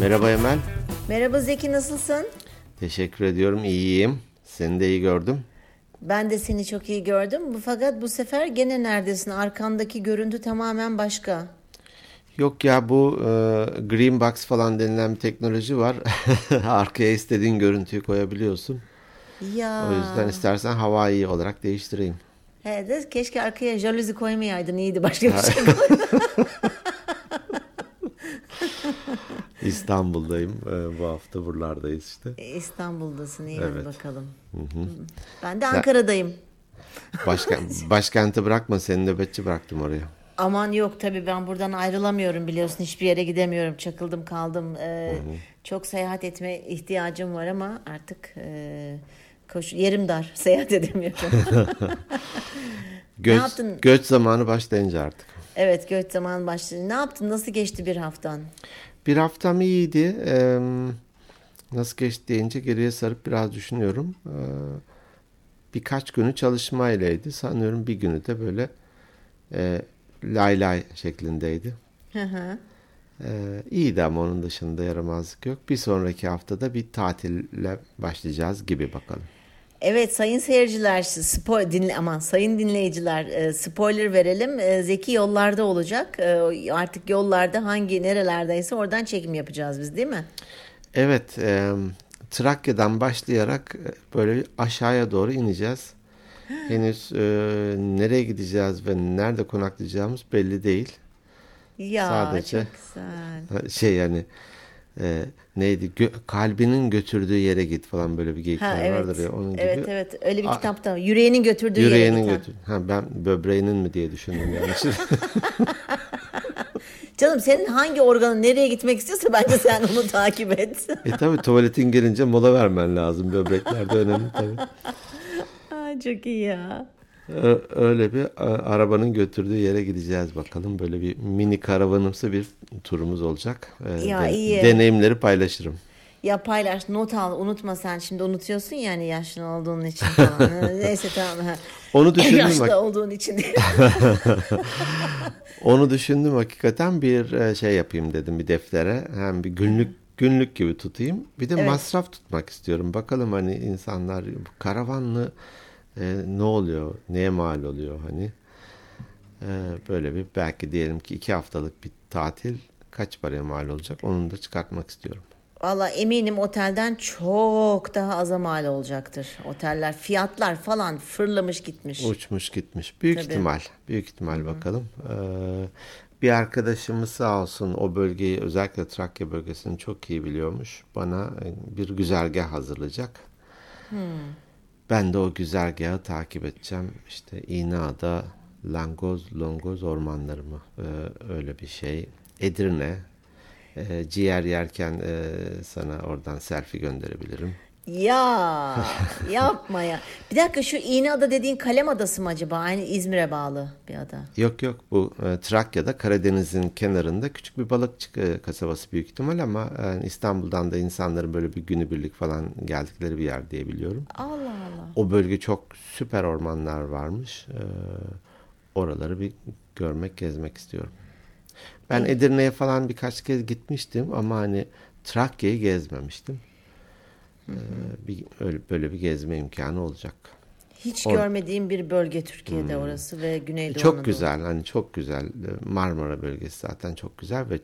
Merhaba Emel. Merhaba Zeki nasılsın? Teşekkür ediyorum. İyiyim. Seni de iyi gördüm. Ben de seni çok iyi gördüm. Fakat bu sefer gene neredesin? Arkandaki görüntü tamamen başka. Yok ya bu e, Green Box falan denilen bir teknoloji var. Arkaya istediğin görüntüyü koyabiliyorsun. Ya. O yüzden istersen Hawaii olarak değiştireyim. He de keşke arkaya jaluzi koymayaydın iyiydi başka bir şey. İstanbul'dayım. E, bu hafta buralardayız işte. İstanbul'dasın iyi Evet. bakalım. Ben de Ankara'dayım. Başka, başkenti bırakma seni nöbetçi bıraktım oraya. Aman yok tabii ben buradan ayrılamıyorum biliyorsun hiçbir yere gidemiyorum çakıldım kaldım Ee, çok seyahat etme ihtiyacım var ama artık e, koş, yerim dar seyahat edemiyorum. Göç, yaptın? göç zamanı başlayınca artık. Evet göç zaman başladı. Ne yaptın nasıl geçti bir haftan? Bir haftam iyiydi. Ee, nasıl geçti deyince geriye sarıp biraz düşünüyorum. Ee, birkaç günü çalışmayleydi. Sanıyorum bir günü de böyle e, lay lay şeklindeydi. Hı hı. Ee, iyiydi ama onun dışında yaramazlık yok. Bir sonraki haftada bir tatille başlayacağız gibi bakalım. Evet sayın seyirciler, spo, dinle, aman sayın dinleyiciler e, spoiler verelim. E, Zeki yollarda olacak. E, Artık yollarda hangi nerelerdeyse oradan çekim yapacağız biz değil mi? Evet, e, Trakya'dan başlayarak e, böyle aşağıya doğru ineceğiz. Henüz e, nereye gideceğiz ve nerede konaklayacağımız belli değil. Ya Sadece- çok güzel. Şey yani e, neydi? Gö- kalbinin götürdüğü yere git falan böyle bir Ha geyikler evet. vardır ya onun gibi. Evet evet öyle bir Ah, kitapta yüreğinin götürdüğü yere Yüreğinin git, ha. götür. Ha ben böbreğinin mi diye düşündüm yani. Canım senin hangi organın nereye gitmek istiyorsa bence sen onu takip et. e tabi tuvaletin gelince mola vermen lazım. Böbrekler de önemli tabii. Aa, çok iyi ya. Öyle bir arabanın götürdüğü yere gideceğiz bakalım. Böyle bir mini karavanımsı bir turumuz olacak. Ee, Ya, iyi. Deneyimleri paylaşırım. Ya paylaş not al unutma sen şimdi unutuyorsun yani yaşlı olduğun için falan. Neyse tamam. Onu düşündüm Yaşlı bak. olduğun için. Onu düşündüm hakikaten bir e, şey yapayım dedim bir deftere. Hem bir günlük günlük gibi tutayım. Bir de Evet. masraf tutmak istiyorum. Bakalım hani insanlar karavanlı e, ne oluyor? Neye mal oluyor hani? E, böyle bir belki diyelim ki iki haftalık bir tatil kaç paraya mal olacak? Onu da çıkartmak istiyorum. Valla eminim otelden çok daha aza mal olacaktır. Oteller fiyatlar falan fırlamış gitmiş. Uçmuş gitmiş. Büyük Tabii. ihtimal. Büyük ihtimal bakalım. Ee, bir arkadaşımız sağ olsun o bölgeyi özellikle Trakya bölgesini çok iyi biliyormuş. Bana bir güzergah hazırlayacak. Ben de o güzergahı takip edeceğim. İşte İğneada, Langoz, Longoz ormanları mı? Ee, öyle bir şey. Edirne. Ee, ciğer yerken e, sana oradan selfie gönderebilirim. Ya yapma ya. Bir dakika şu İğneada dediğin Kalem Adası mı acaba? Aynı İzmir'e bağlı bir ada. Yok yok bu e, Trakya'da Karadeniz'in kenarında küçük bir balıkçı e, kasabası büyük ihtimal ama e, İstanbul'dan da insanların böyle bir günübirlik falan geldikleri bir yer diye biliyorum. Allah Allah. O bölge çok süper ormanlar varmış. E, oraları bir görmek, gezmek istiyorum. Ben Edirne'ye falan birkaç kez gitmiştim ama hani Trakya'yı gezmemiştim. E, bir öyle böyle bir gezme imkanı olacak. Hiç Or- görmediğim bir bölge Türkiye'de orası ve Güneydoğu Çok Anadolu. güzel hani çok güzel Marmara bölgesi zaten çok güzel ve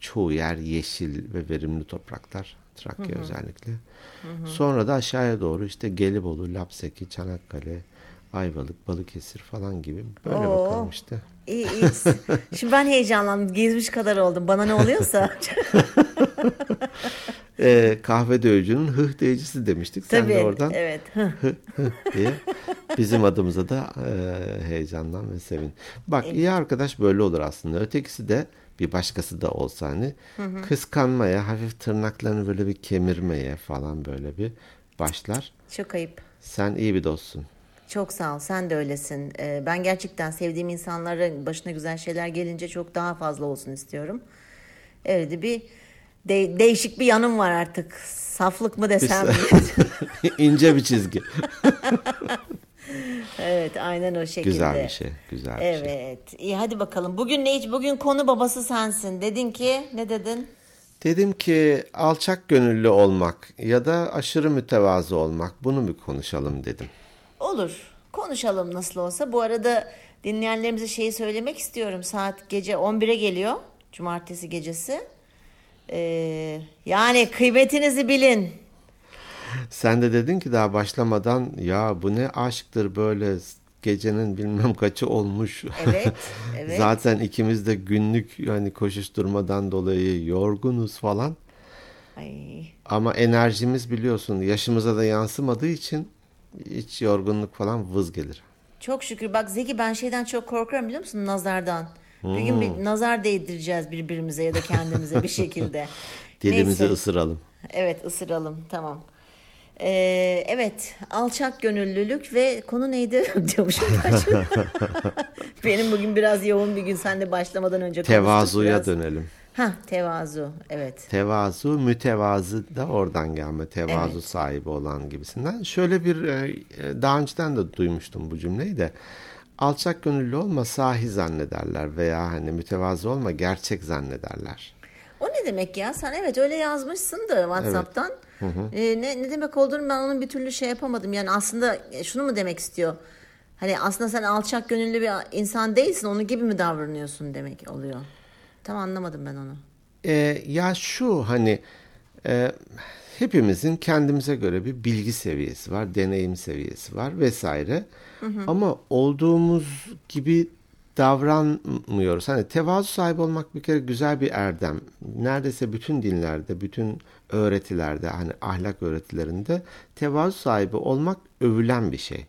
çoğu yer yeşil ve verimli topraklar Trakya özellikle. Sonra da aşağıya doğru işte Gelibolu, Lapseki, Çanakkale, Ayvalık, Balıkesir falan gibi böyle Oo. bakalım işte. İyi iyi. Şimdi ben heyecanlandım. Gezmiş kadar oldum. Bana ne oluyorsa. Ee, kahve dövücünün hıh deyicisi demiştik. Sen Tabii. de oradan Evet. Hı. diye bizim adımıza da e, heyecandan ve sevin. Bak iyi arkadaş böyle olur aslında. Ötekisi de bir başkası da olsa hani kıskanmaya, hafif tırnaklarını böyle bir kemirmeye falan böyle bir başlar. Çok ayıp. Sen iyi bir dostsun. Çok sağ ol. Sen de öylesin. Ee, ben gerçekten sevdiğim insanların başına güzel şeyler gelince çok daha fazla olsun istiyorum. Öyle bir de- değişik bir yanım var artık. Saflık mı desem. İnce bir çizgi. evet, aynen o şekilde. Güzel bir şey. Güzel bir şey. Evet. İyi hadi bakalım. Bugün ne hiç bugün konu babası sensin. Dedin ki ne dedin? Dedim ki alçak gönüllü olmak ya da aşırı mütevazı olmak bunu bir konuşalım dedim. Olur. Konuşalım nasıl olsa. Bu arada dinleyenlerimize şeyi söylemek istiyorum. Saat gece 11'e geliyor. Cumartesi gecesi. Ee, yani kıymetinizi bilin. Sen de dedin ki daha başlamadan ya bu ne aşktır böyle gecenin bilmem kaçı olmuş. Evet, evet. Zaten ikimiz de günlük yani koşuşturmadan dolayı yorgunuz falan. Ay. Ama enerjimiz biliyorsun yaşımıza da yansımadığı için hiç yorgunluk falan vız gelir. Çok şükür. Bak Zeki ben şeyden çok korkuyorum biliyor musun? Nazardan. Bir gün bir nazar değdireceğiz birbirimize ya da kendimize bir şekilde. Dilimizi Neyse. ısıralım. Evet ısıralım tamam. Ee, evet alçak gönüllülük ve konu neydi diyormuşum. Benim bugün biraz yoğun bir gün sen de başlamadan önce Tevazuya biraz. dönelim. Ha tevazu evet. Tevazu, mütevazı da oradan gelme. Tevazu Evet. sahibi olan gibisinden. Şöyle bir e, e, daha önceden de duymuştum bu cümleyi de. Alçak gönüllü olma sahi zannederler veya hani mütevazı olma gerçek zannederler. O ne demek ya? Sen evet öyle yazmışsın da WhatsApp'tan. Ee, ne, ne demek olduğunu ben onun bir türlü şey yapamadım. Yani aslında e, şunu mu demek istiyor? Hani aslında sen alçak gönüllü bir insan değilsin. Onun gibi mi davranıyorsun demek oluyor. Tam anlamadım ben onu. E, ya şu hani e, hepimizin kendimize göre bir bilgi seviyesi var, deneyim seviyesi var vesaire. Ama olduğumuz gibi davranmıyoruz. Hani tevazu sahibi olmak bir kere güzel bir erdem. Neredeyse bütün dinlerde, bütün öğretilerde, hani ahlak öğretilerinde tevazu sahibi olmak övülen bir şey.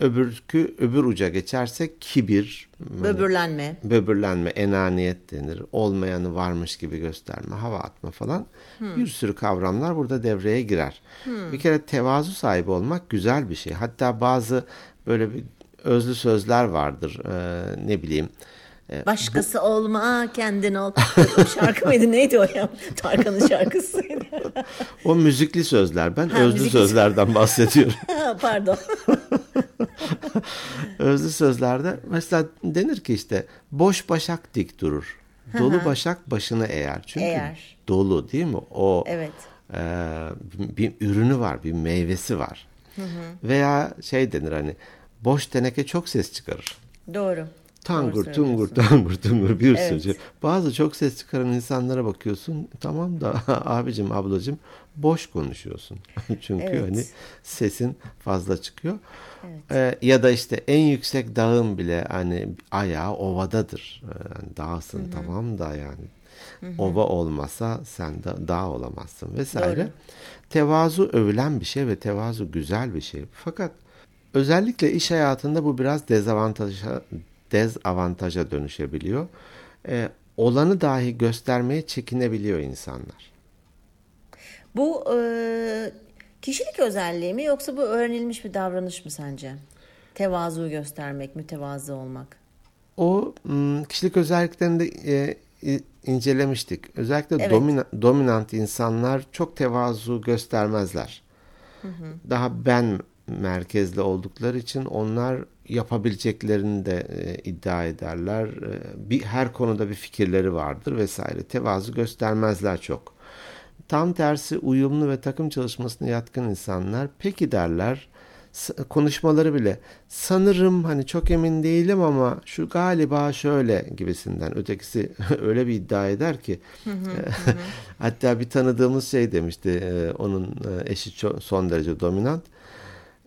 Öbürkü öbür uca geçersek kibir, Böbürlenme. böbürlenme, enaniyet denir. Olmayanı varmış gibi gösterme, hava atma falan. Bir sürü kavramlar burada devreye girer. Bir kere tevazu sahibi olmak güzel bir şey. Hatta bazı böyle bir özlü sözler vardır. Ee, ne bileyim. E, Başkası olma kendin ol. Şarkı mıydı neydi o ya? Tarkan'ın şarkısıydı. o müzikli sözler. Ben Ha, özlü müzikli- sözlerden bahsediyorum. Pardon. özlü sözlerde mesela denir ki işte boş başak dik durur. Dolu başak başını eğer. Çünkü Eğer. dolu değil mi? O Evet. e, bir, bir ürünü var, bir meyvesi var. Veya şey denir hani boş teneke çok ses çıkarır. Doğru. Doğru Tangur söylüyorsun. tungur tangur tungur bir Evet. sürü. Bazı çok ses çıkaran insanlara bakıyorsun. Tamam da abicim ablacım boş konuşuyorsun. Çünkü Evet. hani sesin fazla çıkıyor. Ee, ya da işte en yüksek dağın bile hani ayağı ovadadır. Ee, yani dağsın tamam da yani. Ova olmasa sen de dağ olamazsın vesaire. Doğru. Tevazu övülen bir şey ve tevazu güzel bir şey. Fakat özellikle iş hayatında bu biraz dezavantaja dezavantaja dönüşebiliyor. Ee, olanı dahi göstermeye çekinebiliyor insanlar. Bu e, kişilik özelliği mi yoksa bu öğrenilmiş bir davranış mı sence? Tevazu göstermek, mütevazı olmak. O kişilik özelliklerinde e, i- incelemiştik. Özellikle Evet. domina- dominant insanlar çok tevazu göstermezler. Daha ben merkezli oldukları için onlar yapabileceklerini de e, iddia ederler. E, bir her konuda bir fikirleri vardır vesaire. Tevazu göstermezler çok. Tam tersi uyumlu ve takım çalışmasına yatkın insanlar peki derler. Konuşmaları bile sanırım hani çok emin değilim ama şu galiba şöyle gibisinden ötekisi öyle bir iddia eder ki hatta bir tanıdığımız şey demişti e, onun e, eşi son derece dominant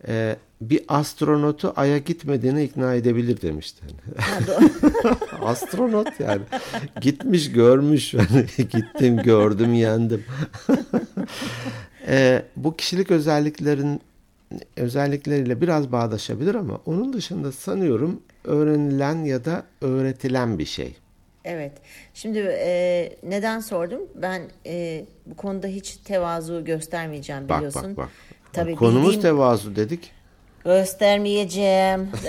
E, bir astronotu aya gitmediğine ikna edebilir demişti. Astronot yani. Gitmiş görmüş. Yani gittim gördüm yendim. Ee, bu kişilik özelliklerin özellikleriyle biraz bağdaşabilir ama onun dışında sanıyorum öğrenilen ya da öğretilen bir şey. Evet. Şimdi e, neden sordum? Ben e, bu konuda hiç tevazu göstermeyeceğim Bak biliyorsun. bak bak. Tabii Konumuz bildiğim- tevazu dedik. Göstermeyeceğim.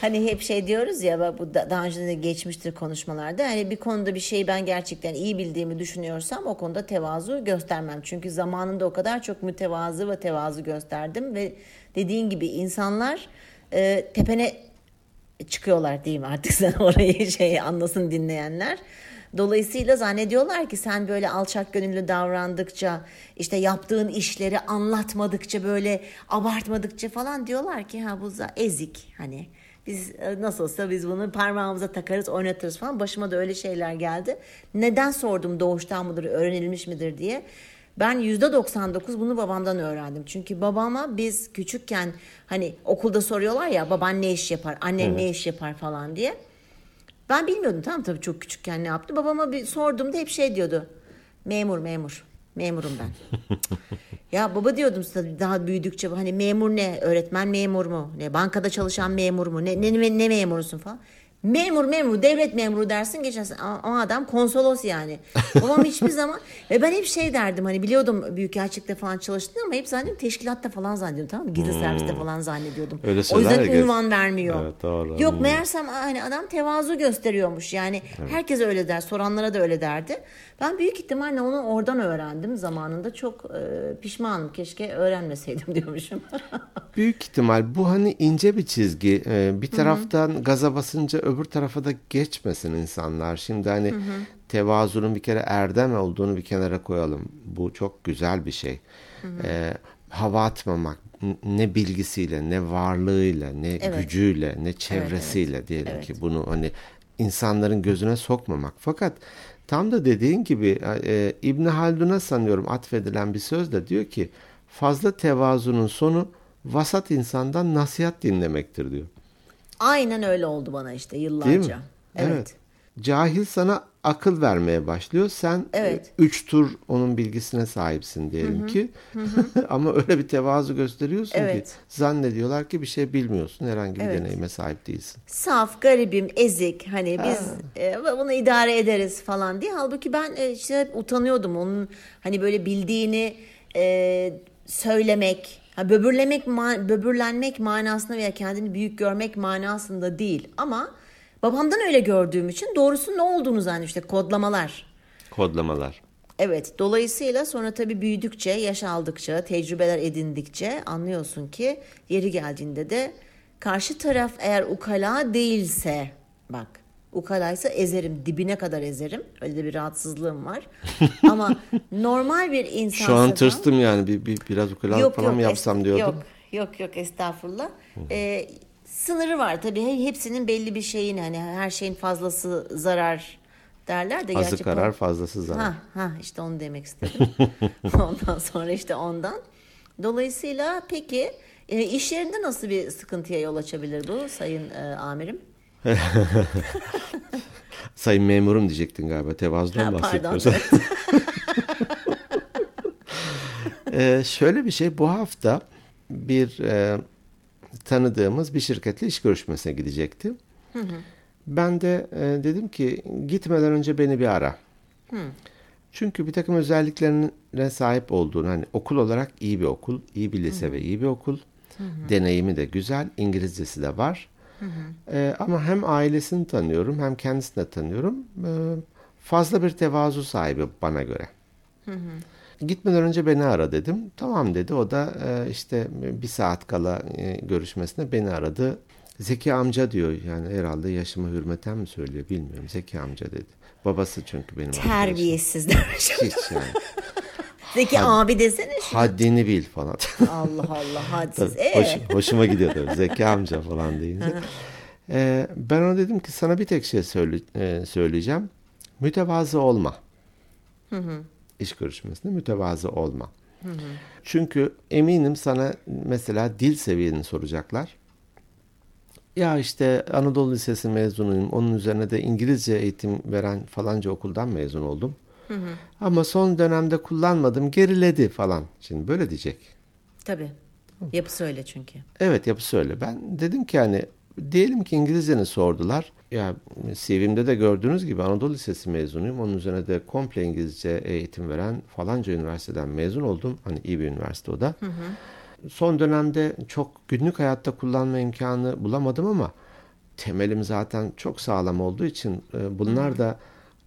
Hani hep şey diyoruz ya bu da- daha önce de geçmiştir konuşmalarda. Hani bir konuda bir şeyi ben gerçekten iyi bildiğimi düşünüyorsam o konuda tevazu göstermem. Çünkü zamanında o kadar çok mütevazı ve tevazu gösterdim ve dediğin gibi insanlar e, tepene çıkıyorlar diyeyim artık sen orayı şey anlasın dinleyenler. Dolayısıyla zannediyorlar ki sen böyle alçak gönüllü davrandıkça, işte yaptığın işleri anlatmadıkça, böyle abartmadıkça falan diyorlar ki ha bu ezik hani. Biz e, nasıl olsa biz bunu parmağımıza takarız, oynatırız falan. Başıma da öyle şeyler geldi. Neden sordum doğuştan mıdır, öğrenilmiş midir diye. Ben %99 bunu babamdan öğrendim. Çünkü babama biz küçükken hani okulda soruyorlar ya baban ne iş yapar, annen evet. ne iş yapar falan diye. Ben bilmiyordum tamam tabii çok küçükken ne yaptı. Babama bir sorduğumda hep şey diyordu. Memur memur. Memurum ben. ya baba diyordum size daha büyüdükçe hani memur ne? Öğretmen memur mu? Ne bankada çalışan memur mu? Ne ne, ne, ne memurusun falan. Memur memur devlet memuru dersin geçersin ama adam konsolos yani. Babam hiçbir zaman ve ben hep şey derdim hani biliyordum büyükelçilikte falan çalıştığını ama hep zannediyordum teşkilatta falan zannediyordum tamam mı? Gizli hmm. serviste falan zannediyordum. Öyle o yüzden ya, ünvan vermiyor. Evet, doğru. Yok hmm. meğersem hani adam tevazu gösteriyormuş yani evet. herkes öyle der soranlara da öyle derdi. Ben büyük ihtimalle onu oradan öğrendim zamanında çok e, pişmanım keşke öğrenmeseydim diyormuşum. büyük ihtimal bu hani ince bir çizgi ee, bir taraftan Hı-hı. gaza basınca öbür tarafa da geçmesin insanlar. Şimdi hani hı hı. tevazunun bir kere erdem olduğunu bir kenara koyalım. Bu çok güzel bir şey. Hı hı. Ee, hava atmamak ne bilgisiyle, ne varlığıyla, ne evet. gücüyle, ne çevresiyle evet, evet. diyelim evet. ki bunu hani insanların gözüne sokmamak. Fakat tam da dediğin gibi e, İbn Haldun'a sanıyorum atfedilen bir söz de diyor ki fazla tevazunun sonu vasat insandan nasihat dinlemektir diyor. Aynen öyle oldu bana işte yıllarca. Değil mi? Evet. evet. Cahil sana akıl vermeye başlıyor. Sen e, evet. üç tur onun bilgisine sahipsin diyelim Hı-hı. ki. Hı-hı. Ama öyle bir tevazu gösteriyorsun evet. ki zannediyorlar ki bir şey bilmiyorsun. Herhangi bir evet. deneyime sahip değilsin. Saf, garibim, ezik. Hani biz e, bunu idare ederiz falan diye. Halbuki ben e, işte hep utanıyordum. Onun hani böyle bildiğini e, söylemek, Ha, böbürlemek, böbürlenmek manasında veya kendini büyük görmek manasında değil. Ama babamdan öyle gördüğüm için doğrusu ne olduğunu zannediyorum. işte kodlamalar. Kodlamalar. Evet dolayısıyla sonra tabii büyüdükçe, yaş aldıkça, tecrübeler edindikçe anlıyorsun ki yeri geldiğinde de karşı taraf eğer ukala değilse bak ukalaysa ezerim dibine kadar ezerim. Öyle de bir rahatsızlığım var. Ama normal bir insan Şu an tırstım yani bir, bir biraz ukalalık yok, falan yok, mı yapsam diyordum. Yok yok yok estağfurullah. Ee, sınırı var tabii. Hepsinin belli bir şeyin hani her şeyin fazlası zarar derler de. Azı karar o... fazlası zarar. Ha, ha işte onu demek istedim. ondan sonra işte ondan. Dolayısıyla peki e, iş yerinde nasıl bir sıkıntıya yol açabilir bu sayın e, amirim? Sayın memurum diyecektin galiba. Tevazudan bahsediyorsun. ee, şöyle bir şey bu hafta bir e, tanıdığımız bir şirketle iş görüşmesine gidecekti. Hı hı. Ben de e, dedim ki gitmeden önce beni bir ara. Hı. Çünkü bir takım özelliklerine sahip olduğunu hani okul olarak iyi bir okul, iyi bir lise hı. ve iyi bir okul. Hı hı. Deneyimi de güzel, İngilizcesi de var. Hı hı. E, ama hem ailesini tanıyorum hem kendisini de tanıyorum. E, fazla bir tevazu sahibi bana göre. Hı hı. Gitmeden önce beni ara dedim. Tamam dedi. O da e, işte bir saat kala e, görüşmesine beni aradı. Zeki amca diyor. Yani herhalde yaşıma hürmeten mi söylüyor bilmiyorum. Zeki amca dedi. Babası çünkü benim Terbiyesiz demiş. Hiç yani. Zeki Had, abi desene şimdi. Haddini bil falan. Allah Allah hadsiz. Ee? Hoş, hoşuma gidiyor tabii. Zeki amca falan deyince. ee, ben ona dedim ki sana bir tek şey söyle, e, söyleyeceğim. Mütevazı olma. Hı hı. İş görüşmesinde mütevazı olma. Hı hı. Çünkü eminim sana mesela dil seviyeni soracaklar. Ya işte Anadolu Lisesi mezunuyum. Onun üzerine de İngilizce eğitim veren falanca okuldan mezun oldum. Hı hı. Ama son dönemde kullanmadım geriledi falan. Şimdi böyle diyecek. Tabii. Yapısı öyle çünkü. Evet yapısı öyle. Ben dedim ki hani diyelim ki İngilizceni sordular. Ya CV'mde de gördüğünüz gibi Anadolu Lisesi mezunuyum. Onun üzerine de komple İngilizce eğitim veren falanca üniversiteden mezun oldum. Hani iyi bir üniversite o da. Hı hı. Son dönemde çok günlük hayatta kullanma imkanı bulamadım ama temelim zaten çok sağlam olduğu için e, bunlar hı hı.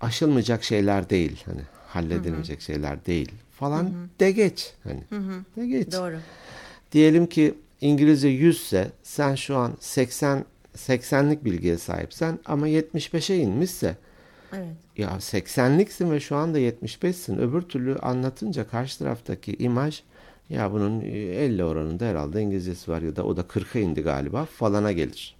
Aşılmayacak şeyler değil. Hani halledilecek şeyler değil falan hı hı. de geç. Hani hı hı. de geç. Doğru. Diyelim ki İngilizce 100 ise sen şu an 80 80'lik bilgiye sahipsen ama 75'e inmişse Evet. ya 80'liksin ve şu anda 75'sin. Öbür türlü anlatınca karşı taraftaki imaj ya bunun 50 oranında herhalde İngilizcesi var ya da o da 40'a indi galiba falana gelir.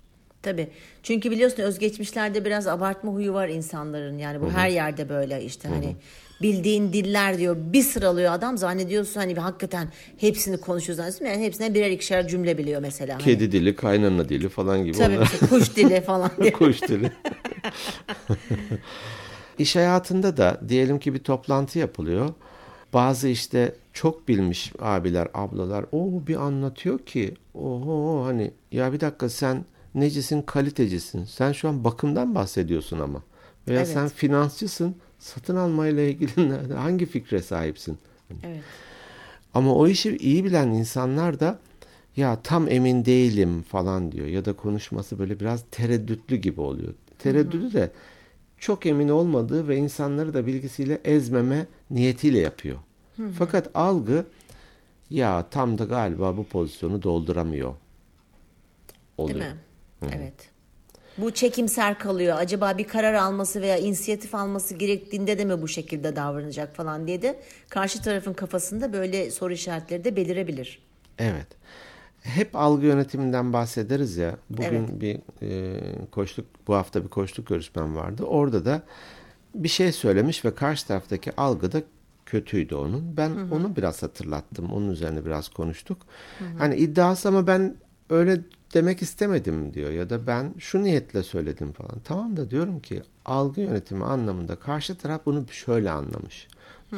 Tabii. Çünkü biliyorsun özgeçmişlerde biraz abartma huyu var insanların. Yani bu her yerde böyle işte hani bildiğin diller diyor bir sıralıyor adam zannediyorsun hani hakikaten hepsini konuşuyor zannediyorsun. Yani hepsine birer ikişer cümle biliyor mesela. Hani. Kedi dili, kaynana dili falan gibi. Tabii onlar. mesela kuş dili falan diye. Kuş dili. İş hayatında da diyelim ki bir toplantı yapılıyor. Bazı işte çok bilmiş abiler, ablalar o bir anlatıyor ki oho hani ya bir dakika sen necisin kalitecisin. Sen şu an bakımdan bahsediyorsun ama. Veya Evet. sen finansçısın. Satın almayla ilgili hangi fikre sahipsin? Evet. Ama o işi iyi bilen insanlar da ya tam emin değilim falan diyor ya da konuşması böyle biraz tereddütlü gibi oluyor. Tereddütü de çok emin olmadığı ve insanları da bilgisiyle ezmeme niyetiyle yapıyor. Fakat algı ya tam da galiba bu pozisyonu dolduramıyor oluyor. Değil mi? Evet. Bu çekimser kalıyor. Acaba bir karar alması veya inisiyatif alması gerektiğinde de mi bu şekilde davranacak falan diye de karşı tarafın kafasında böyle soru işaretleri de belirebilir. Evet. Hep algı yönetiminden bahsederiz ya. Bugün Evet. bir e, koçluk, bu hafta bir koçluk görüşmem vardı. Orada da bir şey söylemiş ve karşı taraftaki algı da kötüydü onun. Ben onu biraz hatırlattım. Onun üzerine biraz konuştuk. Hani iddiası ama ben öyle demek istemedim diyor ya da ben şu niyetle söyledim falan. Tamam da diyorum ki algı yönetimi anlamında karşı taraf bunu şöyle anlamış.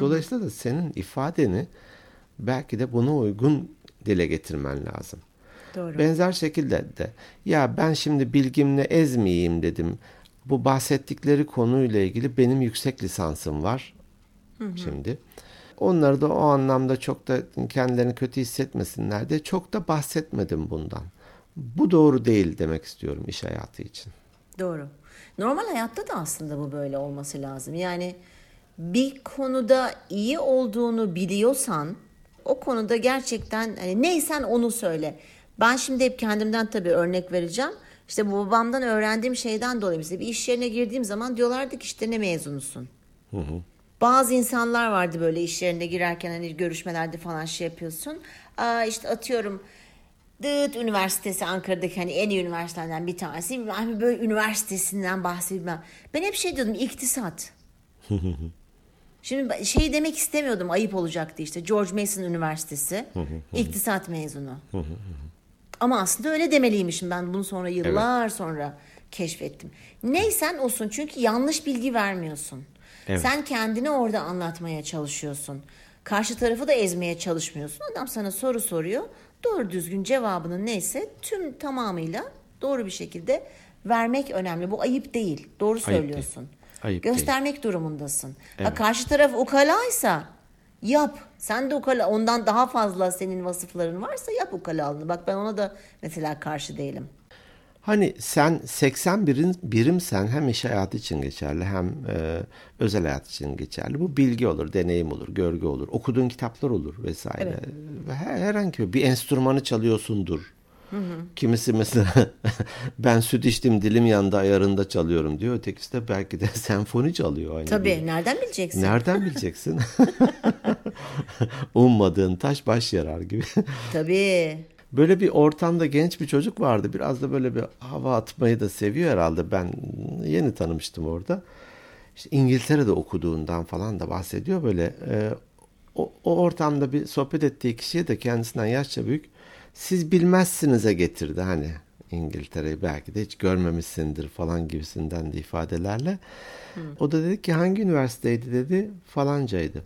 Dolayısıyla da senin ifadeni belki de buna uygun dile getirmen lazım. Doğru. Benzer şekilde de ya ben şimdi bilgimle ezmeyeyim dedim. Bu bahsettikleri konuyla ilgili benim yüksek lisansım var. Şimdi onları da o anlamda çok da kendilerini kötü hissetmesinler diye çok da bahsetmedim bundan. Bu doğru değil demek istiyorum iş hayatı için. Doğru. Normal hayatta da aslında bu böyle olması lazım. Yani bir konuda iyi olduğunu biliyorsan o konuda gerçekten hani neysen onu söyle. Ben şimdi hep kendimden tabii örnek vereceğim. İşte bu babamdan öğrendiğim şeyden dolayı mesela bir iş yerine girdiğim zaman diyorlardı ki işte ne mezunusun? Bazı insanlar vardı böyle iş yerine girerken hani görüşmelerde falan şey yapıyorsun. Aa işte atıyorum Dıt Üniversitesi Ankara'daki hani en iyi üniversitelerden bir tanesi. Yani böyle üniversitesinden bahsedilmem. Ben hep şey diyordum iktisat. Şimdi şey demek istemiyordum ayıp olacaktı işte. George Mason Üniversitesi iktisat mezunu. Ama aslında öyle demeliymişim ben bunu sonra yıllar sonra keşfettim. Neysen olsun çünkü yanlış bilgi vermiyorsun. Evet. Sen kendini orada anlatmaya çalışıyorsun. Karşı tarafı da ezmeye çalışmıyorsun. Adam sana soru soruyor. Doğru düzgün cevabının neyse tüm tamamıyla doğru bir şekilde vermek önemli. Bu ayıp değil. Doğru değil. söylüyorsun. Ayıp değil. Göstermek durumundasın. Ha, karşı taraf ukalaysa yap. Sen de ukala ondan daha fazla senin vasıfların varsa yap ukalalığını. Bak ben ona da mesela karşı değilim. Hani sen 80 birim, birimsen hem iş hayatı için geçerli hem e, özel hayat için geçerli. Bu bilgi olur, deneyim olur, görgü olur, okuduğun kitaplar olur vesaire. Ve her, herhangi bir, enstrümanı çalıyorsundur. Kimisi mesela ben süt içtim dilim yandı ayarında çalıyorum diyor. Ötekisi de belki de senfoni çalıyor. Aynı Tabii gibi. nereden bileceksin? Nereden bileceksin? Ummadığın taş baş yarar gibi. Tabii. Böyle bir ortamda genç bir çocuk vardı. Biraz da böyle bir hava atmayı da seviyor herhalde. Ben yeni tanımıştım orada. İşte İngiltere'de okuduğundan falan da bahsediyor. Böyle e, o, o ortamda bir sohbet ettiği kişiye de kendisinden yaşça büyük. Siz bilmezsinize getirdi hani İngiltere'yi belki de hiç görmemişsindir falan gibisinden de ifadelerle. O da dedi ki hangi üniversiteydi dedi falancaydı.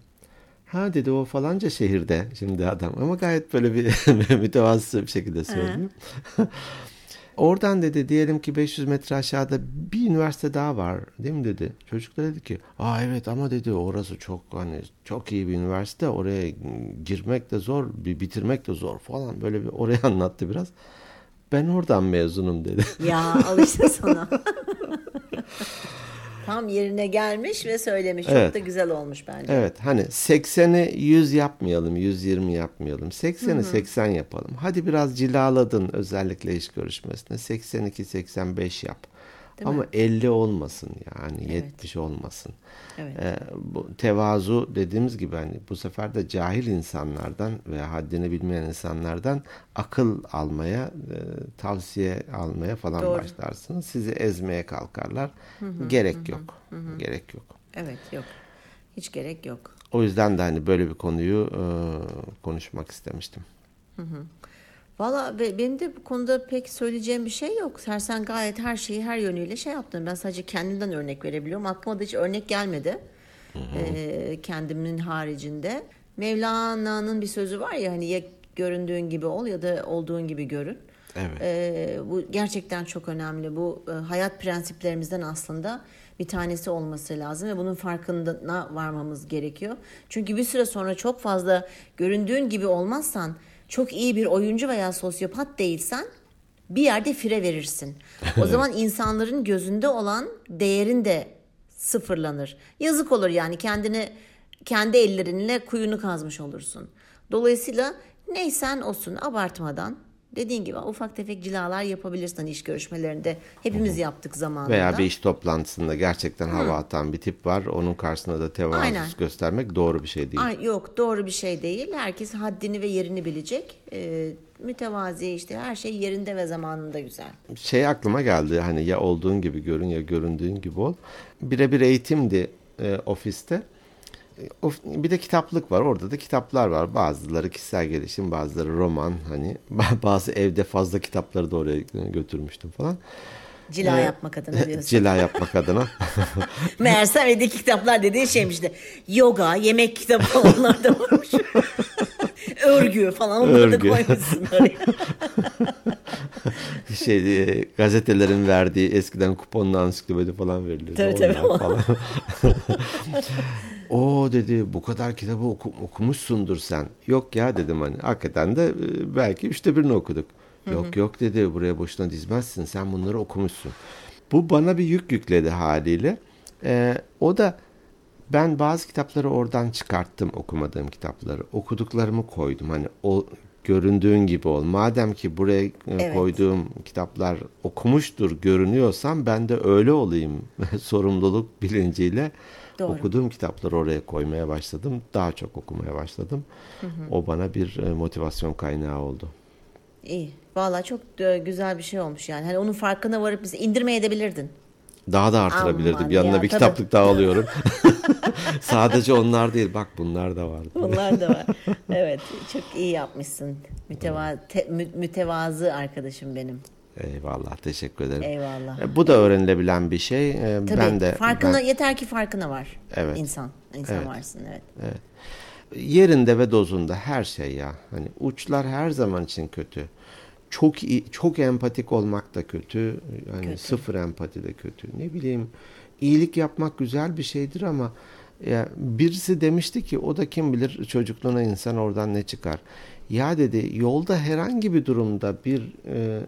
Ha dedi o falanca şehirde şimdi adam ama gayet böyle bir mütevazı bir şekilde söylüyor. Oradan dedi diyelim ki 500 metre aşağıda bir üniversite daha var değil mi dedi. Çocuk da dedi ki aa evet ama dedi orası çok hani çok iyi bir üniversite oraya girmek de zor bir bitirmek de zor falan böyle bir oraya anlattı biraz. Ben oradan mezunum dedi. Ya al işte sana. Tam yerine gelmiş ve söylemiş. Çok Evet. da güzel olmuş bence. Evet hani 80'i 100 yapmayalım, 120 yapmayalım. 80'i 80 yapalım. Hadi biraz cilaladın özellikle iş görüşmesinde. 82 85 yap. Değil Ama mi? 50 olmasın yani 70 olmasın. Evet. Ee, bu tevazu dediğimiz gibi hani bu sefer de cahil insanlardan veya haddini bilmeyen insanlardan akıl almaya, e, tavsiye almaya falan Doğru. başlarsınız. Sizi ezmeye kalkarlar. Gerek yok. Gerek yok. Evet yok. Hiç gerek yok. O yüzden de hani böyle bir konuyu e, konuşmak istemiştim. Valla be- benim de bu konuda pek söyleyeceğim bir şey yok. Sen, sen gayet her şeyi her yönüyle şey yaptın. Ben sadece kendimden örnek verebiliyorum. Aklıma da hiç örnek gelmedi. Ee, kendimin haricinde. Mevlana'nın bir sözü var ya hani ya göründüğün gibi ol ya da olduğun gibi görün. Evet. Ee, bu gerçekten çok önemli. Bu e, hayat prensiplerimizden aslında bir tanesi olması lazım ve bunun farkına varmamız gerekiyor. Çünkü bir süre sonra çok fazla göründüğün gibi olmazsan, çok iyi bir oyuncu veya sosyopat değilsen bir yerde fire verirsin. O zaman insanların gözünde olan değerin de sıfırlanır. Yazık olur yani kendini kendi ellerinle kuyunu kazmış olursun. Dolayısıyla neysen olsun abartmadan dediğin gibi ufak tefek cilalar yapabilirsin hani iş görüşmelerinde. Hepimiz yaptık zamanında. Veya bir iş toplantısında gerçekten hava atan bir tip var. Onun karşısında da tevazu Aynen. göstermek doğru bir şey değil. Ay, yok doğru bir şey değil. Herkes haddini ve yerini bilecek. Ee, mütevazi işte her şey yerinde ve zamanında güzel. Şey aklıma geldi hani ya olduğun gibi görün ya göründüğün gibi ol. Birebir eğitimdi e, ofiste. Bir de kitaplık var. Orada da kitaplar var. Bazıları kişisel gelişim, bazıları roman. Hani bazı evde fazla kitapları da oraya götürmüştüm falan. Cila yapmak adına diyorsun. Cila yapmak adına. Meğersem evdeki kitaplar dediğin şeymiş de. Yoga, yemek kitabı onlar da varmış. Örgü falan onları da koymuşsun oraya. şey e, gazetelerin verdiği eskiden kuponlu ansiklopedi falan veriliyordu. Tabii, tabii. Falan. o dedi bu kadar kitabı oku- okumuşsundur sen. Yok ya dedim hani hakikaten de e, belki üçte birini okuduk. Yok yok dedi buraya boşuna dizmezsin sen bunları okumuşsun. Bu bana bir yük yükledi haliyle. E, o da ben bazı kitapları oradan çıkarttım okumadığım kitapları. Okuduklarımı koydum. Hani o göründüğün gibi ol. Madem ki buraya e, Evet. koyduğum kitaplar okumuştur görünüyorsam ben de öyle olayım sorumluluk bilinciyle Doğru. okuduğum kitapları oraya koymaya başladım. Daha çok okumaya başladım. O bana bir e, motivasyon kaynağı oldu. İyi. Valla çok e, güzel bir şey olmuş yani. Hani onun farkına varıp bizi indirmeye edebilirdin. Daha da artırabilirdim. Aman Yanına ya, bir tabii. kitaplık daha alıyorum. Sadece onlar değil. Bak bunlar da vardı. Bunlar da var. evet. Çok iyi yapmışsın. Müteva te- mü- mütevazı arkadaşım benim. Eyvallah. Teşekkür ederim. Eyvallah. E, Bu da öğrenilebilen bir şey. E, Tabii ben de farkına ben- yeter ki farkına var. Evet. İnsan. İnsan Evet. varsın evet. yerinde ve dozunda her şey ya. Hani uçlar her zaman için kötü. Çok iyi, çok empatik olmak da kötü. Yani Kötü. sıfır empati de kötü. Ne bileyim iyilik yapmak güzel bir şeydir ama ya birisi demişti ki o da kim bilir çocukluğuna insan oradan ne çıkar. Ya dedi yolda herhangi bir durumda bir e,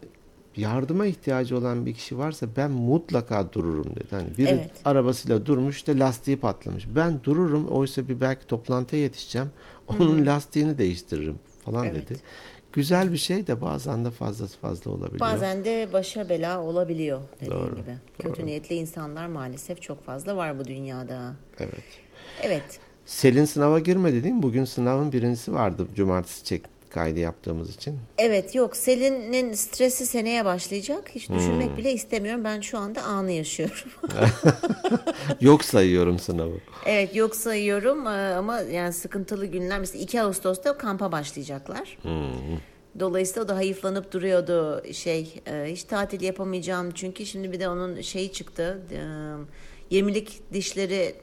yardıma ihtiyacı olan bir kişi varsa ben mutlaka dururum dedi. Hani biri Evet. arabasıyla durmuş da lastiği patlamış. Ben dururum oysa bir belki toplantıya yetişeceğim. Onun lastiğini değiştiririm falan Evet. dedi. Güzel bir şey de bazen de fazlası fazla olabiliyor. Bazen de başa bela olabiliyor dediğin Doğru, gibi. Kötü niyetli insanlar maalesef çok fazla var bu dünyada. Evet. Evet. Selin sınava girmedi değil mi? Bugün sınavın birincisi vardı. Cumartesi çek kaydı yaptığımız için. Evet yok Selin'in stresi seneye başlayacak. Hiç Hmm. düşünmek bile istemiyorum. Ben şu anda anı yaşıyorum. Yok sayıyorum sınavı. evet yok sayıyorum e, ama yani sıkıntılı günler. Mesela 2 Ağustos'ta kampa başlayacaklar. Dolayısıyla o da hayıflanıp duruyordu şey e, hiç tatil yapamayacağım çünkü şimdi bir de onun şeyi çıktı e, 20'lik dişleri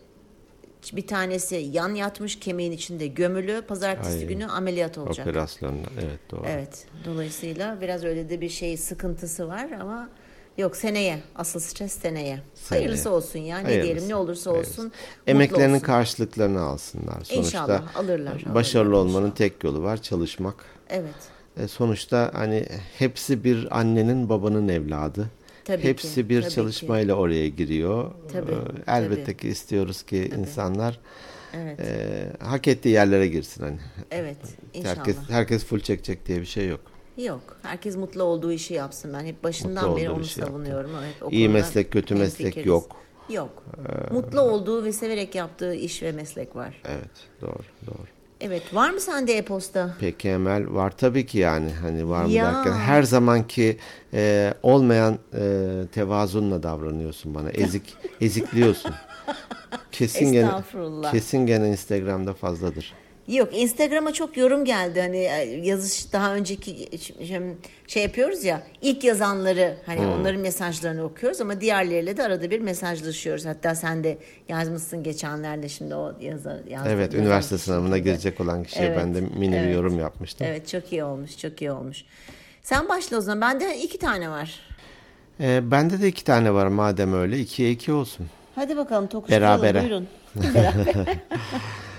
bir tanesi yan yatmış kemiğin içinde gömülü pazartesi Ay. günü ameliyat olacak. Operasyonla. Evet doğru. Evet. Dolayısıyla biraz öyle de bir şey sıkıntısı var ama yok seneye. Asıl stres seneye. Seneye. Hayırlısı olsun ya. Ne Hayırlısı, diyelim ne olursa hayırlısı. olsun. Emeklerinin olsun. karşılıklarını alsınlar. Sonuçta İnşallah alırlar, Başarılı alırlar olmanın tek yolu var çalışmak. Evet. E, sonuçta hani hepsi bir annenin babanın evladı. Tabii Hepsi ki, bir tabii çalışmayla oraya giriyor. Tabii, Ee, Elbette tabii. ki istiyoruz ki insanlar Evet. e, hak ettiği yerlere girsin hani. Evet. İnşallah. Herkes herkes full çekecek diye bir şey yok. Yok. Herkes mutlu olduğu işi yapsın. Ben hep başından Mutlu beri onu yaptı. savunuyorum. Evet, İyi meslek, kötü meslek hemfikiriz. yok. Yok. Mutlu olduğu ve severek yaptığı iş ve meslek var. Evet, doğru, doğru. Evet. Var mı sende e-posta? Peki Emel var tabii ki yani hani var mı Ya. derken her zamanki e, olmayan e, tevazunla davranıyorsun bana ezik ezikliyorsun. Kesin gene kesin gene Instagram'da fazladır. Yok Instagram'a çok yorum geldi hani e, yazış daha önceki şey- şey yapıyoruz ya ilk yazanları hani Hmm. onların mesajlarını okuyoruz ama diğerleriyle de arada bir mesajlaşıyoruz. Hatta sen de yazmışsın geçenlerde şimdi o yazar yazdın, Evet, yazan üniversite kişi sınavına gibi. girecek olan kişiye Evet, ben de mini bir evet. yorum yapmıştım. Evet çok iyi olmuş çok iyi olmuş. Sen başla o zaman bende iki tane var. E, bende de iki tane var madem öyle ikiye iki olsun. Hadi bakalım tokuşturalım Berabere. buyurun.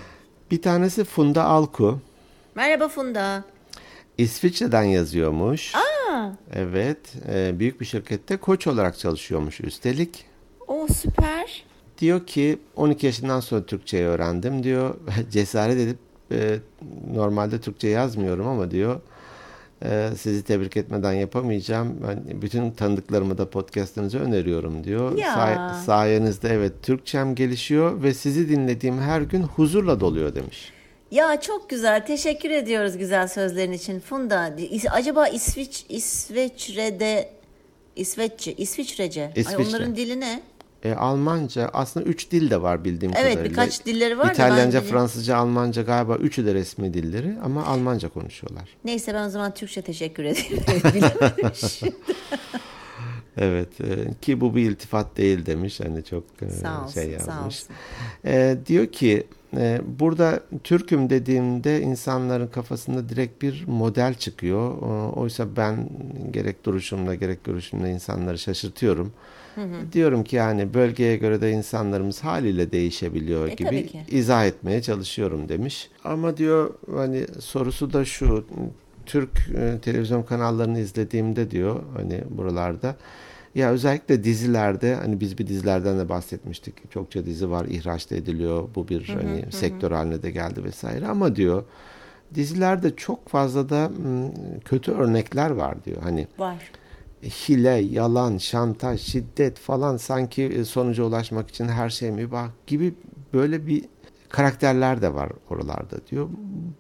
Bir tanesi Funda Alku. Merhaba Funda. İsviçre'den yazıyormuş. Evet, e, büyük bir şirkette koç olarak çalışıyormuş üstelik. O süper. Diyor ki 12 yaşından sonra Türkçeyi öğrendim diyor. Cesaret edip e, normalde Türkçe yazmıyorum ama diyor e, sizi tebrik etmeden yapamayacağım. Ben bütün tanıdıklarıma da podcastınızı öneriyorum diyor. Ya. Say- sayenizde evet Türkçem gelişiyor ve sizi dinlediğim her gün huzurla doluyor demiş. Ya çok güzel. Teşekkür ediyoruz güzel sözlerin için. Funda, acaba İsviç İsveçre'de İsveççe, İsviçrece. Ay İsviçre. onların dili ne? E, Almanca aslında 3 dil de var bildiğim Evet, kadarıyla. birkaç dilleri var da İtalyanca, bili- Fransızca, Almanca galiba üçü de resmi dilleri ama Almanca konuşuyorlar. Neyse ben o zaman Türkçe teşekkür ederim. Evet e, ki bu bir iltifat değil demiş hani çok e, Sağ olsun, şey sağ yazmış. olsun. E, diyor ki e, burada Türk'üm dediğimde insanların kafasında direkt bir model çıkıyor. O- Oysa ben gerek duruşumla gerek görüşümle insanları şaşırtıyorum. Diyorum ki yani bölgeye göre de insanlarımız haliyle değişebiliyor E, gibi izah etmeye çalışıyorum demiş. Ama diyor hani sorusu da şu Türk e, televizyon kanallarını izlediğimde diyor hani buralarda ya özellikle dizilerde hani biz bir dizilerden de bahsetmiştik. Çokça dizi var ihraç ediliyor. Bu bir hani sektör haline de geldi vesaire ama diyor dizilerde çok fazla da kötü örnekler var diyor. Hani Var. Hile, yalan, şantaj, şiddet falan sanki e, sonuca ulaşmak için her şey mübah gibi böyle bir karakterler de var oralarda diyor.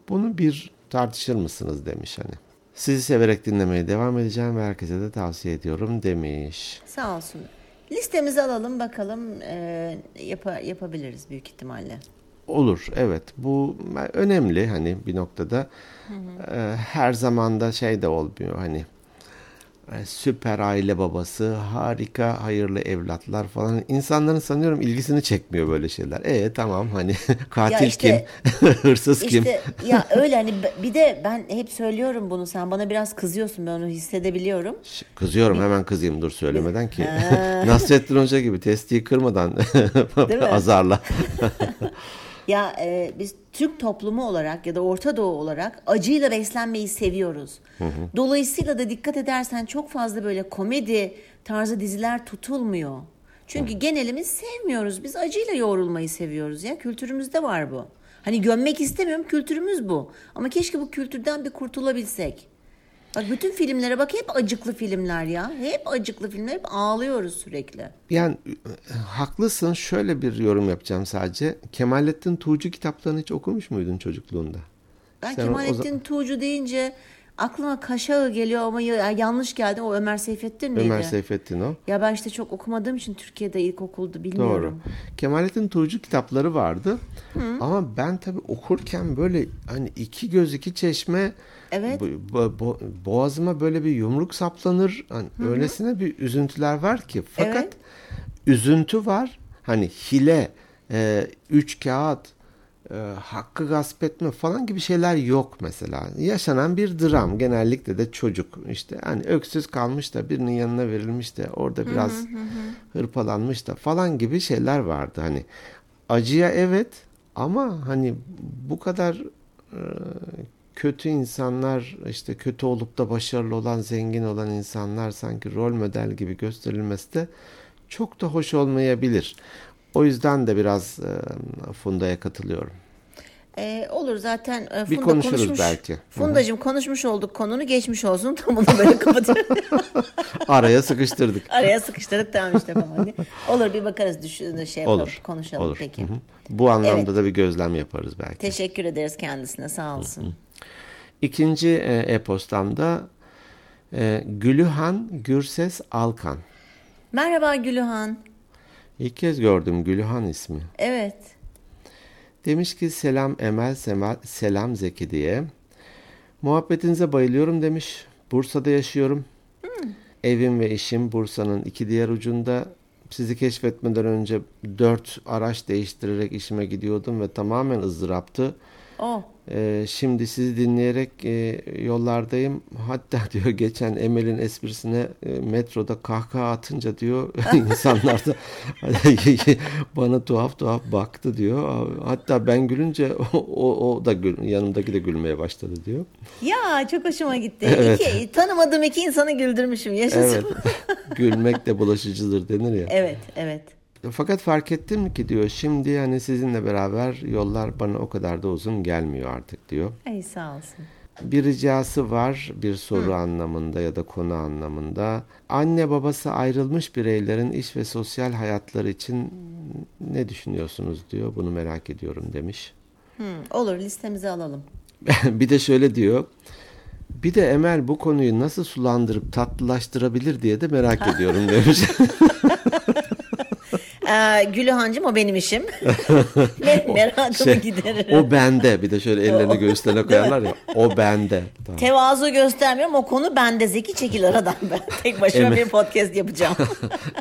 Bunu bir tartışır mısınız demiş hani. Sizi severek dinlemeye devam edeceğim ve herkese de tavsiye ediyorum demiş. Sağ olsun. Listemizi alalım bakalım e, yapa- yapabiliriz büyük ihtimalle. Olur evet bu önemli hani bir noktada Ee, her zamanda şey de olmuyor hani e, süper aile babası harika hayırlı evlatlar falan insanların sanıyorum ilgisini çekmiyor böyle şeyler. E tamam hani katil işte- kim hırsız kim İşte ya öyle hani bir de ben hep söylüyorum bunu sen bana biraz kızıyorsun ben onu hissedebiliyorum. Kızıyorum hemen kızayım dur söylemeden ki Nasrettin Hoca gibi testiyi kırmadan azarla. Ya e, biz Türk toplumu olarak ya da Orta Doğu olarak acıyla beslenmeyi seviyoruz. Dolayısıyla da dikkat edersen çok fazla böyle komedi tarzı diziler tutulmuyor. Çünkü genelimiz sevmiyoruz. Biz acıyla yoğrulmayı seviyoruz ya. Kültürümüzde var bu. Hani gömmek istemiyorum kültürümüz bu. Ama keşke bu kültürden bir kurtulabilsek. Bak bütün filmlere bak hep acıklı filmler ya. Hep acıklı filmler. Hep ağlıyoruz sürekli. Yani e, haklısın şöyle bir yorum yapacağım sadece. Kemalettin Tuğcu kitaplarını hiç okumuş muydun çocukluğunda? Ben Sen o- o Kemalettin Tuğcu deyince aklıma Kaşağı geliyor ama ya- yanlış geldi. O Ömer Seyfettin miydi? Ömer Seyfettin o. Ya ben işte çok okumadığım için Türkiye'de ilkokulda Doğru. bilmiyorum. Kemalettin Tuğcu kitapları vardı. Ama ben tabii okurken böyle hani iki göz iki çeşme Evet. bo- bo- bo- boğazıma böyle bir yumruk saplanır. Hani öylesine bir üzüntüler var ki. Fakat Evet. üzüntü var. Hani hile, e, üç kağıt, e, hakkı gasp etme falan gibi şeyler yok mesela. Yaşanan bir dram. Genellikle de çocuk işte hani öksüz kalmış da birinin yanına verilmiş de orada biraz hırpalanmış da falan gibi şeyler vardı. Hani acıya evet ama hani bu kadar e, kötü insanlar işte kötü olup da başarılı olan zengin olan insanlar sanki rol model gibi gösterilmesi de çok da hoş olmayabilir. O yüzden de biraz e, Funda'ya katılıyorum. Ee, olur zaten e, Funda Bir konuşuruz konuşmuş. belki. Fundacığım konuşmuş olduk konunu geçmiş olsun. Tam bunu böyle kapatıyorum. Araya sıkıştırdık. Araya sıkıştırdık tamam işte falan. Olur bir bakarız düşün şey yapalım, Olur. konuşalım olur. peki. Hı hı. Bu anlamda Evet. da bir gözlem yaparız belki. Teşekkür ederiz kendisine sağ olsun. İkinci e, e-postamda e, Gülühan Gürses Alkan. Merhaba Gülühan. İlk kez gördüm Gülühan ismi. Evet. Demiş ki selam Emel, Semel, selam Zeki diye. Muhabbetinize bayılıyorum demiş. Bursa'da yaşıyorum. Evim ve işim Bursa'nın iki diğer ucunda. Sizi keşfetmeden önce dört araç değiştirerek işime gidiyordum ve tamamen ızdıraptı. O. Ee, şimdi sizi dinleyerek e, yollardayım. Hatta diyor geçen Emel'in esprisine e, metroda kahkaha atınca diyor insanlar da bana tuhaf tuhaf baktı diyor. Hatta ben gülünce o, o, o da gül, yanımdaki de gülmeye başladı diyor. Ya çok hoşuma gitti. Evet. İki, tanımadığım iki insanı güldürmüşüm. Yaşasın. Evet. Gülmek de bulaşıcıdır denir ya. evet, evet. Fakat fark ettim ki diyor şimdi yani sizinle beraber yollar bana o kadar da uzun gelmiyor artık diyor. Ay sağ olsun. Bir ricası var bir soru anlamında ya da konu anlamında. Anne babası ayrılmış bireylerin iş ve sosyal hayatları için ne düşünüyorsunuz diyor. Bunu merak ediyorum demiş. Hı, olur listemize alalım. bir de şöyle diyor. Bir de Emel bu konuyu nasıl sulandırıp tatlılaştırabilir diye de merak ediyorum demiş. Ee, Gülühancığım o benim işim. Mer- Merakımı Şey, gideririm. o bende. Bir de şöyle ellerini göğüslerine koyarlar ya. O bende. Tamam. Tevazu göstermiyorum. O konu bende. Zeki çekil aradan ben. Tek başıma Emel- bir podcast yapacağım.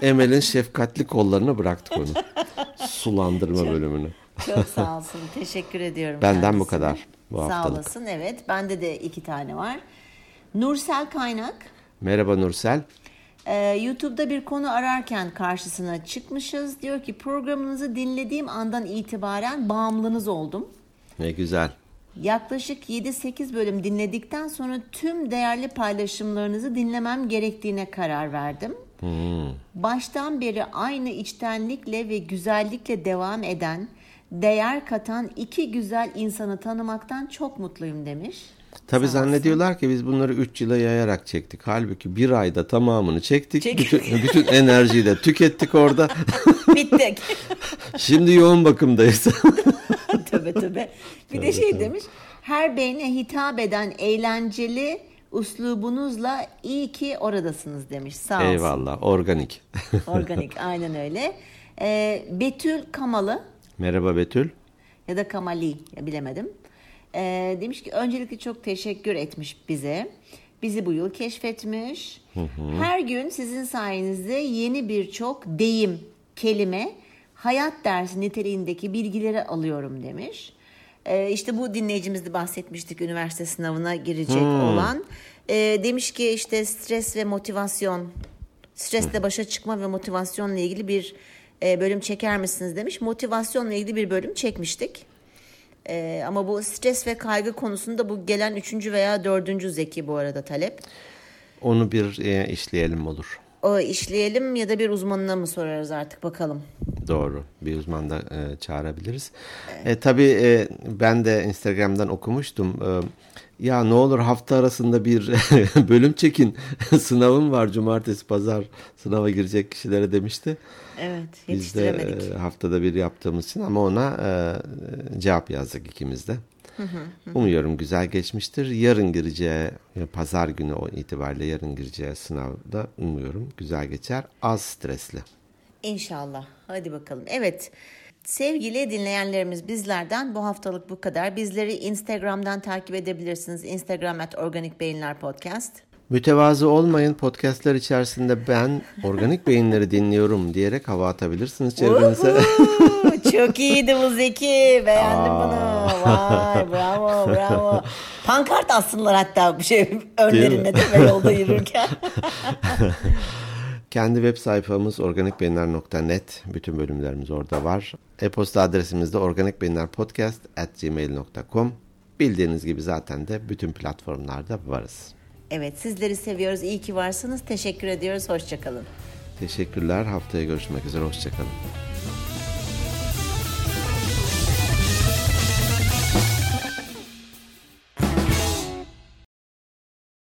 Emel'in şefkatli kollarına bıraktık onu. Sulandırma bölümünü. Çok sağ olsun. Teşekkür ediyorum. Benden bu kendisine. kadar bu Sağ haftalık. olasın. Evet. Bende de iki tane var. Nursel Kaynak. Merhaba Nursel. Ee, YouTube'da bir konu ararken karşısına çıkmışız. Diyor ki programınızı dinlediğim andan itibaren bağımlınız oldum. Ne güzel. Yaklaşık 7-8 bölüm dinledikten sonra tüm değerli paylaşımlarınızı dinlemem gerektiğine karar verdim. Baştan beri aynı içtenlikle ve güzellikle devam eden, değer katan iki güzel insanı tanımaktan çok mutluyum demiş. Tabii olsun. zannediyorlar ki biz bunları 3 yıla yayarak çektik. Halbuki bir ayda tamamını çektik. Çektik. Bütün, bütün enerjiyi de tükettik orada. Bittik. Şimdi yoğun bakımdayız. töbe töbe. Bir de şey demiş. Her beyne hitap eden eğlenceli uslubunuzla iyi ki oradasınız demiş. Sağ olsun. Eyvallah. Organik. Organik aynen öyle. Ee, Betül Kamalı Merhaba Betül. ya da Kamali ya bilemedim. Ee, demiş ki öncelikle çok teşekkür etmiş bize. Bizi bu yıl keşfetmiş. Her gün sizin sayenizde yeni birçok deyim, kelime, hayat dersi niteliğindeki bilgileri alıyorum demiş. Ee, işte bu dinleyicimizde bahsetmiştik üniversite sınavına girecek olan. Ee, demiş ki işte stres ve motivasyon, stresle başa çıkma ve motivasyonla ilgili bir e, bölüm çeker misiniz demiş. Motivasyonla ilgili bir bölüm çekmiştik. Ee, ama bu stres ve kaygı konusunda bu gelen üçüncü veya dördüncü zeki bu arada talep. Onu bir e, işleyelim olur. O işleyelim ya da bir uzmanına mı sorarız artık bakalım. Doğru. Bir uzman da e, çağırabiliriz. E, tabii e, ben de Instagram'dan okumuştum. E, ya ne olur hafta arasında bir bölüm çekin. Sınavım var cumartesi pazar sınava girecek kişilere demişti. Evet Biz de yetiştiremedik. e, haftada bir yaptığımız için ama ona e, cevap yazdık ikimiz de. Umuyorum güzel geçmiştir. Yarın gireceği, pazar günü o itibariyle yarın gireceği sınavda umuyorum güzel geçer. Az stresli. İnşallah. Hadi bakalım. Evet. Sevgili dinleyenlerimiz bizlerden bu haftalık bu kadar. Bizleri Instagram'dan takip edebilirsiniz. Instagram at Organik Beyinler Podcast. Mütevazı olmayın podcastler içerisinde ben organik beyinleri dinliyorum diyerek hava atabilirsiniz çevrenize. Çok iyiydi bu Zeki. Beğendim bunu. Vay bravo bravo. Pankart aslında hatta bir şey önlerinde değil mi yolda yürürken. Kendi web sayfamız organikbeyinler.net. Bütün bölümlerimiz orada var. E-posta adresimiz de organikbeyinlerpodcast at gmail.com. bildiğiniz gibi zaten de bütün platformlarda varız. Evet sizleri seviyoruz. İyi ki varsınız. Teşekkür ediyoruz. Hoşçakalın. Teşekkürler. Haftaya görüşmek üzere. Hoşçakalın.